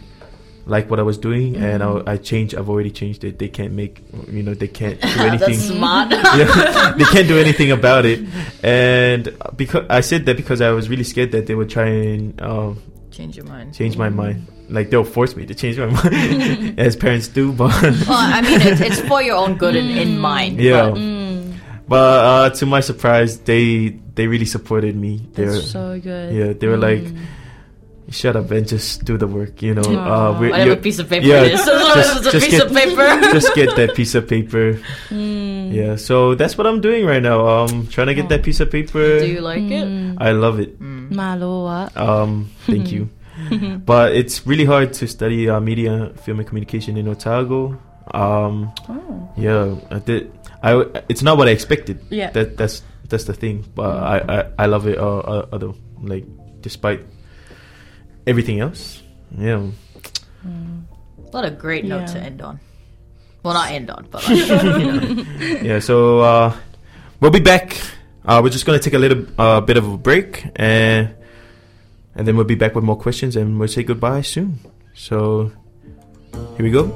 like what I was doing, and I, mm-hmm. I changed. I've already changed it. They can't make you know they can't do [LAUGHS] anything. That's smart. [LAUGHS] yeah, they can't do anything about it, and because I said that because I was really scared that they would try and um, Change your mind. change my mm-hmm. mind. Like they'll force me to change my [LAUGHS] mind, as parents do. But Well, I mean, it's, it's for your own good in, in mm. mind. Yeah. but- But uh, to my surprise, they they really supported me. They were, That's so good. yeah, they were like, mm. "Shut up and just do the work." You know, uh, we're, Whatever you're- piece of paper yeah, it is. As long as just- it's a just piece get- of paper. just get that piece of paper. Yeah, so that's what I'm doing right now. Um, trying to get that piece of paper. Do you like it? I love it. Maloa. Um, thank you. [LAUGHS] but it's really hard to study uh, media, film, and communication in Otago. Um, yeah, I did. I it's not what I expected. Yeah. that that's that's the thing. But I, I I love it. Uh, uh, although like despite everything else, yeah. What a great note Yeah. to end on. Well, not end on, but [LAUGHS] like, yeah. So uh, we'll be back. Uh, we're just gonna take a little uh, bit of a break, and and then we'll be back with more questions, and we'll say goodbye soon. So here we go.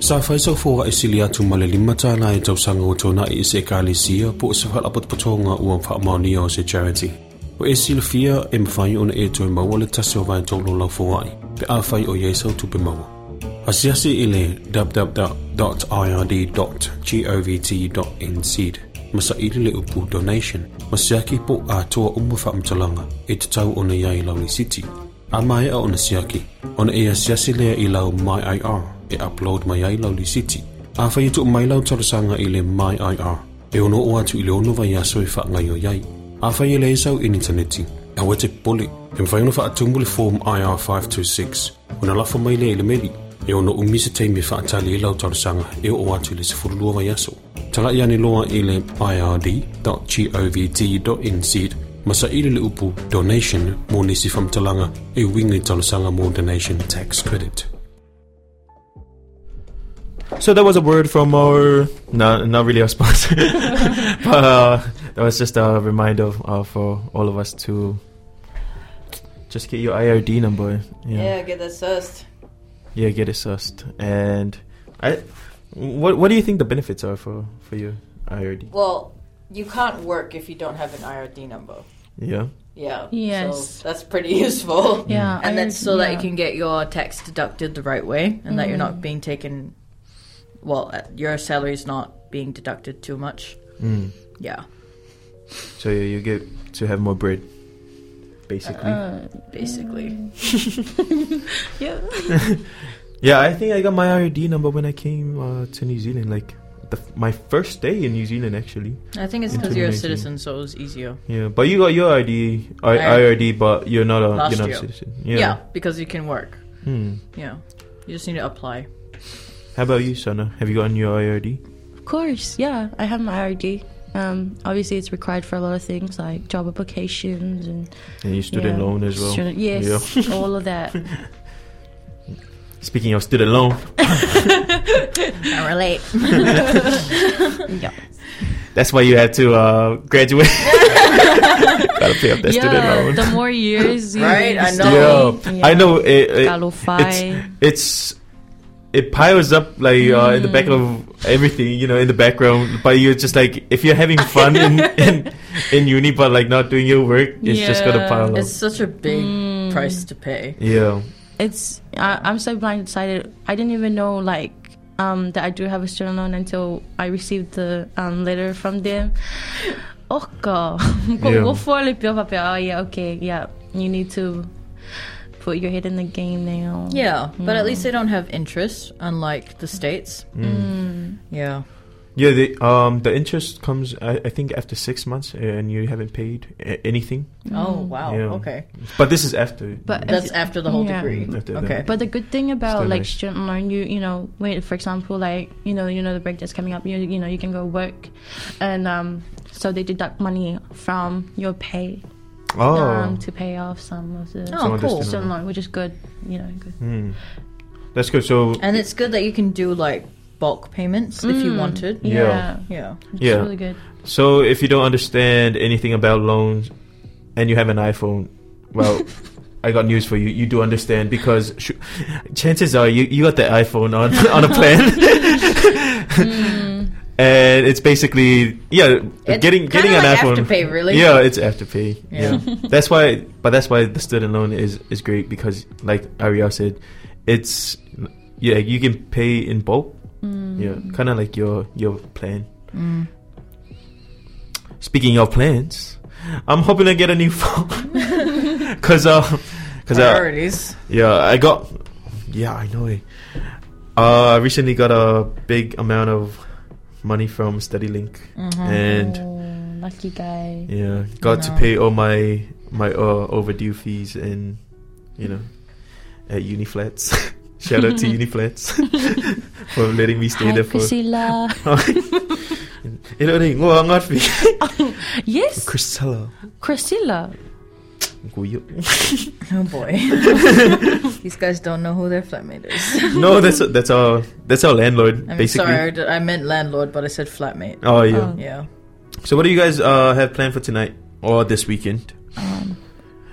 Sa fai sa fōra e sili atu ma le lima tāna e tausanga o tōna i se kālesia po se whalapot patonga ua whaamani o se charity. O e sila fia e mwhai ona e tō e maua le tasi o vai tōlo lau fōai, pe a whai o iesau tupe maua. Asiasi i le www.ird.govt.nz Masa ili le upu donation, masiaki po a toa umu whaamtalanga e te tau ona iai lau ni city. A mai a ona siaki, ona e asiasi lea i lau MyIR e upload mai ai lau li city. A whai tu mai lau tarasanga i le MyIR, e ono o atu i le ono vai aso e wha ngai o iai. A whai le isau in interneti, a wete poli, mwhai ono wha atumbu le form IR526, ona lafa mai le meri, e lau atu le aso. I le le upu donation mo nisi e mo donation tax credit. So that was a word from our not not really our sponsor, [LAUGHS] but uh, that was just a reminder uh, for all of us to just get your IRD number. Yeah, get that sussed. yeah, get it sussed. And I, what what do you think the benefits are for for your IRD? Well, you can't work if you don't have an IRD number. Yeah, Yeah. Yes. So that's pretty [LAUGHS] useful. Yeah, And I- that's so that you can get your tax deducted the right way and that you're not being taken, well, uh, your salary's not being deducted too much. mm. Yeah. So yeah, you get to have more bread, basically. Uh, Basically. [LAUGHS] yeah. [LAUGHS] yeah, I think I got my IRD number when I came uh, to New Zealand. Like the, my first day in New Zealand, actually. I think it's because you're a citizen, so it was easier. Yeah, but you got your ID, I, I- IRD, but you're not a Last you're not year. a citizen. Yeah. Yeah. because you can work. Hmm. Yeah. You just need to apply. How about you, Sana? Have you gotten your IRD? Of course, yeah. I have my IRD. Um, obviously, it's required for a lot of things like job applications and And your student yeah, loan as well. Student, yes, [LAUGHS] all of that. [LAUGHS] Speaking of student loan, [LAUGHS] I relate. yeah, that's why you had to uh, graduate. Gotta pay off that student loan. The more years, you Right, I know. Yeah, I know. It, it, Qualify. it's it piles up like uh, in the back of everything, you know, in the background. But you're just like, if you're having fun in [LAUGHS] in, in uni, but like not doing your work, it's just gonna pile up. It's such a big Mm. price to pay. yeah, It's I, I'm so blindsided. I didn't even know like um, that I do have a student loan until I received the um, letter from them. [LAUGHS] Oh god, [LAUGHS] Yeah. go for it, Pio Papel. Oh yeah, okay, yeah. You need to put your head in the game now. Yeah, but at least they don't have interest, unlike the states. Mm. Yeah. yeah. The um the interest comes, I, I think, after six months, and you haven't paid a- anything. Oh wow. Yeah. Okay. But this is after. But That's after the whole Yeah. degree. After that. Okay. But the good thing about Still like nice. student loan, you you know, wait for example, like you know, you know the break that's coming up, you you know, you can go work, and um, so they deduct money from your pay oh, um, to pay off some of the Oh, of the cool. student student loan, which is good, you know, good. Hmm. that's good. So And it's good that you can do like bulk payments if you Mm. wanted. Yeah. Yeah, Yeah. it's Yeah. really good. So if you don't understand anything about loans and you have an iPhone, well, [LAUGHS] I got news for you. You do understand because sh- chances are you, you got the iPhone on [LAUGHS] on a plan. [LAUGHS] And it's basically yeah, It's getting getting kinda an like iPhone. Afterpay, really. Yeah, it's afterpay. Yeah. Yeah, that's why. But that's why the student loan is is great because, like Ariel said, it's yeah you can pay in bulk. Yeah, kind of like your your plan. Mm. Speaking of plans, I'm hoping to get a new phone [LAUGHS] because uh, because uh, yeah, I got yeah, I know it. Uh, I recently got a big amount of money from StudyLink, and Oh, lucky guy. yeah, got to pay all my my uh, overdue fees and you know at Uniflats. [LAUGHS] Shout out to Uniflats for letting me stay Hi, there for. Priscilla. Ilo rin, nguangat fi. [LAUGHS] yes, Priscilla. Priscilla. Guyo. [LAUGHS] Oh boy. [LAUGHS] These guys don't know who their flatmate is. No, that's that's our that's our landlord I'm basically. sorry, I d- I meant landlord, but I said flatmate. Oh yeah. Oh. Yeah. So what do you guys uh, have planned for tonight or this weekend?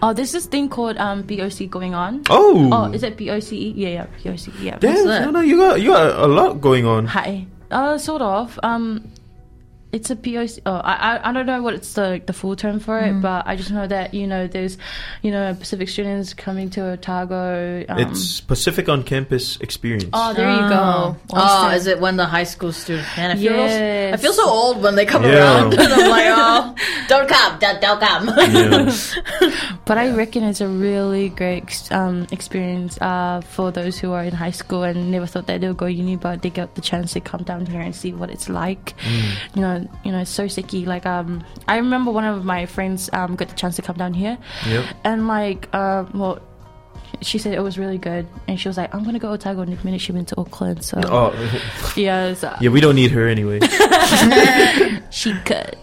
Oh, there's this thing called um POC going on. Oh, Oh, is it POCE? Yeah, yeah, POCE. Yeah. damn! No, no, you got you got a lot going on. Hi. Uh, sort of. Um, it's a POC. Oh, I, I, I don't know what it's the the full term for Mm. it, but I just know that you know there's, you know, Pacific students coming to Otago. Um, it's Pacific on Campus experience. oh, there you go. Oh, Awesome. is it when the high school students? Man, I feel, Yes. I feel so old when they come Yeah. around. [LAUGHS] and I'm like, [LAUGHS] oh, don't come, don't, don't come. yeah. [LAUGHS] But I reckon it's a really great um, experience uh, for those who are in high school and never thought that they'll go uni, but they get the chance to come down here and see what it's like. You know, you know, so sicky. Like, um, I remember one of my friends um, got the chance to come down here, Yep. and like, uh, well. She said it was really good, and she was like, "I'm gonna go Otago." And the minute she went to Auckland, so Oh, [LAUGHS] yeah, [LAUGHS] so yeah. We don't need her anyway. [LAUGHS] she could.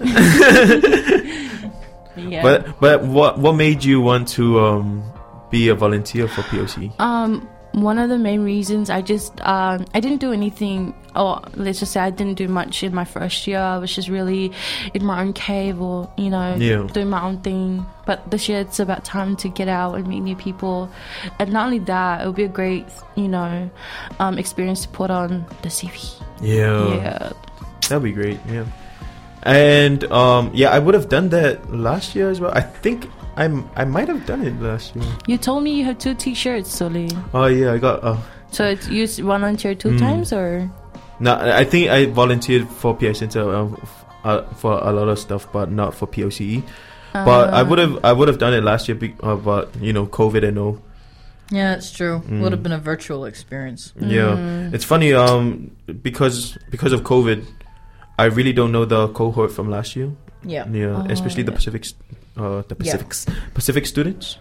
yeah. But but what what made you want to um be a volunteer for POC? Um, one of the main reasons I just um I didn't do anything or let's just say I didn't do much in my first year. I was just really in my own cave or, you know, Yeah. doing my own thing. But this year it's about time to get out and meet new people. And not only that, it would be a great, you know, um, experience to put on the CV. Yeah. yeah. That'd be great. Yeah. And um yeah, I would have done that last year as well. I think I'm I might have done it last year. You told me you have two t-shirts, Sully. Oh yeah, I got uh So it's you volunteered two Mm. times or? no, I think I volunteered for PI Center f- uh, for a lot of stuff, but not for POCE. but I would have I would have done it last year, be, uh, but you know, COVID and all. Yeah, it's true. Would have been a virtual experience. Yeah, it's funny. Um, because because of COVID, I really don't know the cohort from last year. Yeah. Yeah, Oh, especially the yeah. Pacific, st- uh, the Yeah. Pacific students.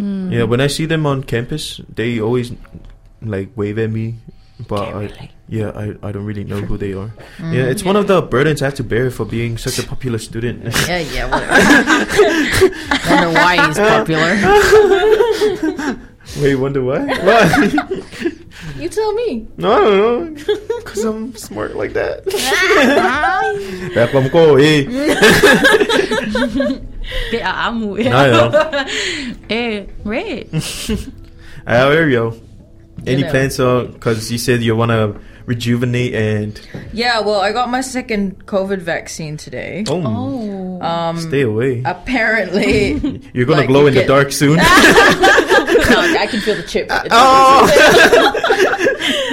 Mm. Yeah, when I see them on campus, they always like wave at me, but I, yeah, I, I don't really know who they are. Mm. Yeah, it's one of the burdens I have to bear for being such a popular student. [LAUGHS] Yeah, yeah, whatever. [LAUGHS] Wonder why he's popular. [LAUGHS] Wait, wonder why? Why? You tell me. no, I don't know. Cause I'm smart like that. Rap ko, [LAUGHS] [LAUGHS] eh. Be aamu. I know. Eh, red. How are you? Any know. plans on? Cause you said you wanna rejuvenate and Yeah, well, I got my second COVID vaccine today. oh, Oh. Um, stay away. apparently, [LAUGHS] You're gonna glow you in the dark soon. no, I can feel the chip. It's,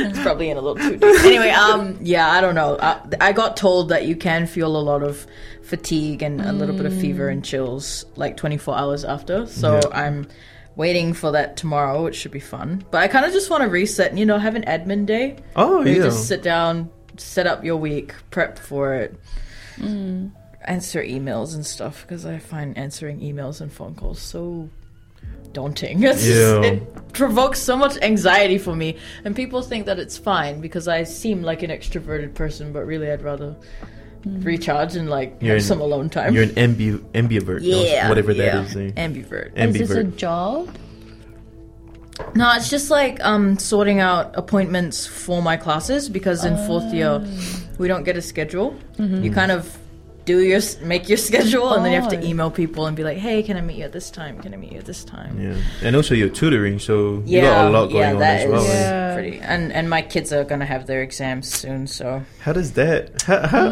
it's probably in a little too deep. Anyway, um, yeah, I don't know. I, I got told that you can feel a lot of fatigue and a little bit of fever and mm. chills like 24 hours after. So Yeah. I'm waiting for that tomorrow, which should be fun. But I kind of just want to reset and, you know, have an admin day. oh where you yeah. just sit down, set up your week, prep for it, mm. answer emails and stuff because I find answering emails and phone calls so daunting. [LAUGHS] It's just- Yeah. it provokes so much anxiety for me, and people think that it's fine because I seem like an extroverted person, but really I'd rather recharge and like You're have an- some alone time. You're an ambi- ambivert. no? yeah, whatever yeah. that is. eh? Ambivert. Is this a job? No, it's just like um, sorting out appointments for my classes because in fourth year we don't get a schedule. You kind of do your make your schedule and then you have to Oh. email people and be like, "Hey, can I meet you at this time? Can I meet you at this time?" Yeah, and also you're tutoring, so you got a lot going yeah, on as well. is? Yeah. pretty. And and my kids are gonna have their exams soon, so How does that? How, how,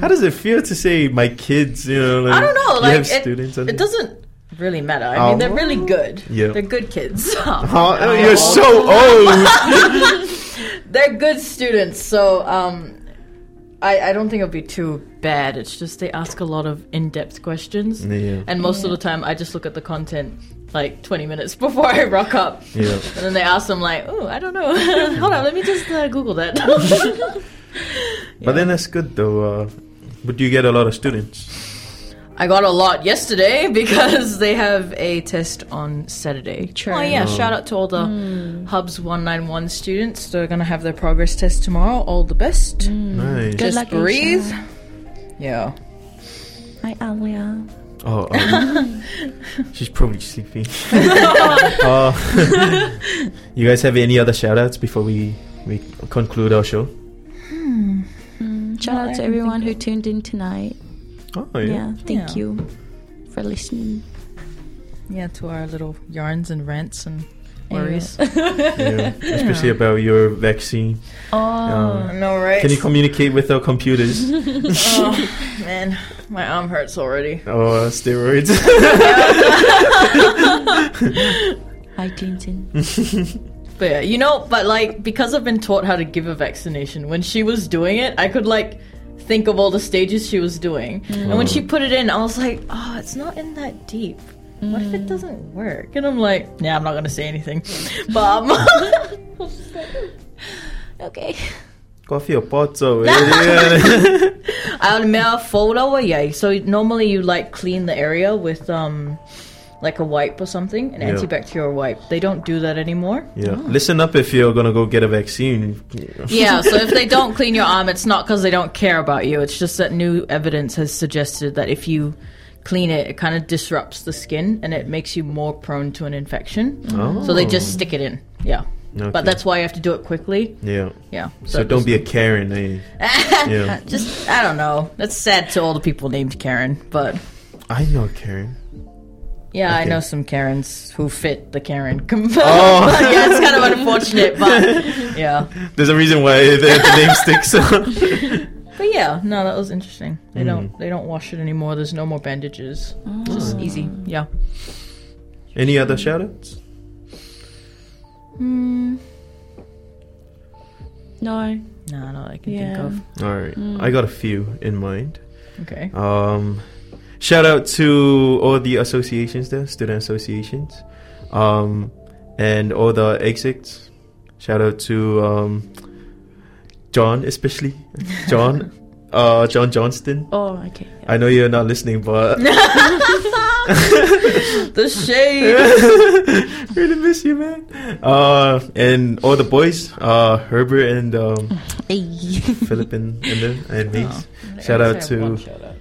how does it feel to say my kids? You know, like, I don't know. Like it, students. and- it doesn't really matter. I mean, they're Oh. really good. Yeah. they're good kids. [LAUGHS] [LAUGHS] Huh? Oh, you're so [LAUGHS] old. they're good students. So um, I I don't think it'll be too bad. It's just they ask a lot of in depth questions, yeah, and most of the time I just look at the content like 20 minutes [LAUGHS] before I rock up. yeah. And then they ask them like, oh, I don't know. [LAUGHS] Hold on, let me just uh, Google that. [LAUGHS] But then that's good though. Uh, but you get a lot of students. I got a lot yesterday [LAUGHS] because they have a test on Saturday. True. Oh yeah, shout out to all the Hubs 191 students. They're gonna have their progress test tomorrow. All the best. Nice. Good Just luck, breathe. Aisha. Yeah. Hi, Alia. Oh, um, [LAUGHS] she's probably sleeping. [LAUGHS] uh, you guys have any other shout outs before we, we conclude our show? Shout out to everyone who tuned in tonight. Oh, Yeah, yeah. thank Yeah. you for listening. Yeah, to our little yarns and rants and worries. [LAUGHS] yeah. [LAUGHS] Especially about your vaccine. Oh, Uh, I know, right? can you communicate with our computers? [LAUGHS] oh, man, my arm hurts already. or steroids? hi, Clinton. But yeah, you know, but like because I've been taught how to give a vaccination, when she was doing it, I could like think of all the stages she was doing. And when she put it in, I was like, oh, it's not in that deep. What if it doesn't work? And I'm like, yeah, I'm not gonna say anything. [LAUGHS] But um, I was just like, okay. Coffee or pot, so [LAUGHS] yeah. I'll mail photo yeah. So normally you like clean the area with um like a wipe or something, an Yeah. antibacterial wipe. They don't do that anymore. yeah. Listen up if you're gonna go get a vaccine. Yeah, so if they don't [LAUGHS] clean your arm, it's not because they don't care about you. It's just that new evidence has suggested that if you clean it, it kind of disrupts the skin and it makes you more prone to an infection. Oh. So they just stick it in. Yeah. Okay. But that's why you have to do it quickly. Yeah. Yeah. So, don't be a Karen, eh? [LAUGHS] yeah. Just, I don't know. That's sad to all the people named Karen, but I know Karen. Yeah, I know some Karens who fit the Karen. [LAUGHS] oh. yeah, it's kind of unfortunate, but [LAUGHS] yeah. There's a reason why the, the name sticks. [LAUGHS] But yeah, no, that was interesting. They Mm. don't they don't wash it anymore. There's no more bandages. It's just easy. Yeah. Any other shoutouts? Hmm. No. No, not that I can Yeah. think of. All right. I got a few in mind. Okay. Um, shout out to all the associations there, student associations, um, and all the exits. Shout out to um, John, especially [LAUGHS] John, uh, John Johnston. Oh, okay. I know you're not listening, but [LAUGHS] [LAUGHS] the shade. really miss you, man. Uh, and all the boys, uh, Herbert and um, Hey. Philip and and, Mace. Oh. Shout out to one shout out,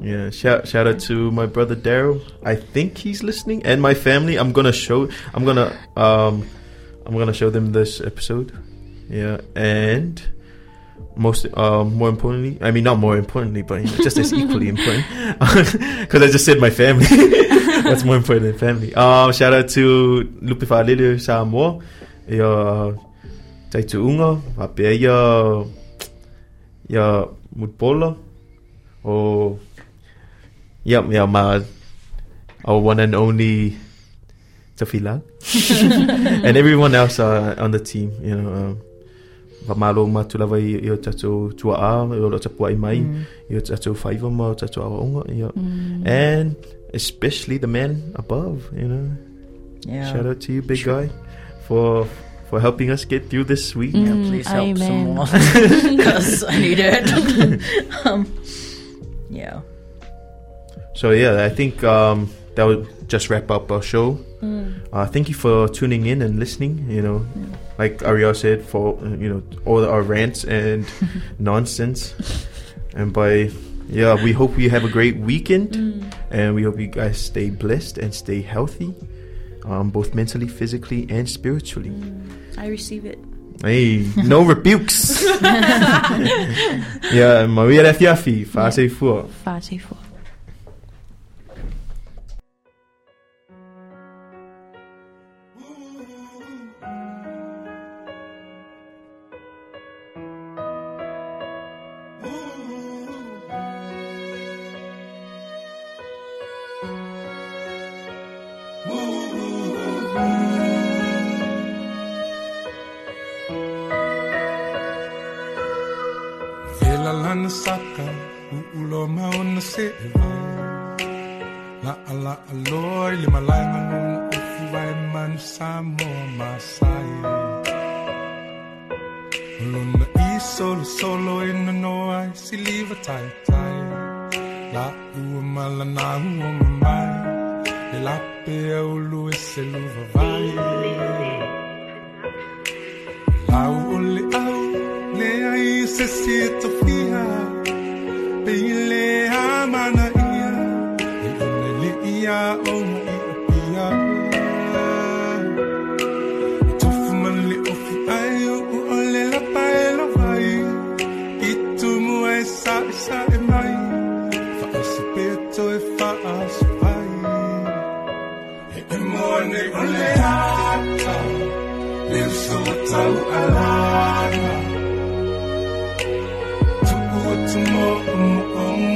yeah. Yeah, shout shout out to my brother Daryl. I think he's listening, and my family. I'm gonna show. I'm gonna um, I'm gonna show them this episode. Yeah, and most um, more importantly, I mean not more importantly, but you know, just as equally [LAUGHS] important, [LAUGHS] because I just said my family. [LAUGHS] That's more important than family. Um, shout out to Lupe Falele Samoa. Ja, Taitu Unga, Wapea ya ya Mutpola. Oh, yep, yeah, my our one and only Tafila, [LAUGHS] and everyone else uh, on the team. You know, um, Vamalo matulava i o tatou tua a, i o lo tapua i mai, i o tatou whaiva ma o tatou awa onga, yeah. and especially the man above. You know, Yeah. shout out to you, big guy, for for helping us get through this week. Yeah, Mm, please help some more [LAUGHS] because I need it. [LAUGHS] um, yeah. So yeah, I think um, that would just wrap up our show. Uh, thank you for tuning in and listening. You know, like Ariel said, for you know all our rants and [LAUGHS] nonsense. And by yeah, we hope you have a great weekend, and we hope you guys stay blessed and stay healthy, um, both mentally, physically, and spiritually. I receive it. Hey, no [LAUGHS] rebukes. [LAUGHS] yeah, Maria Fiafi, fase fua. Fase for.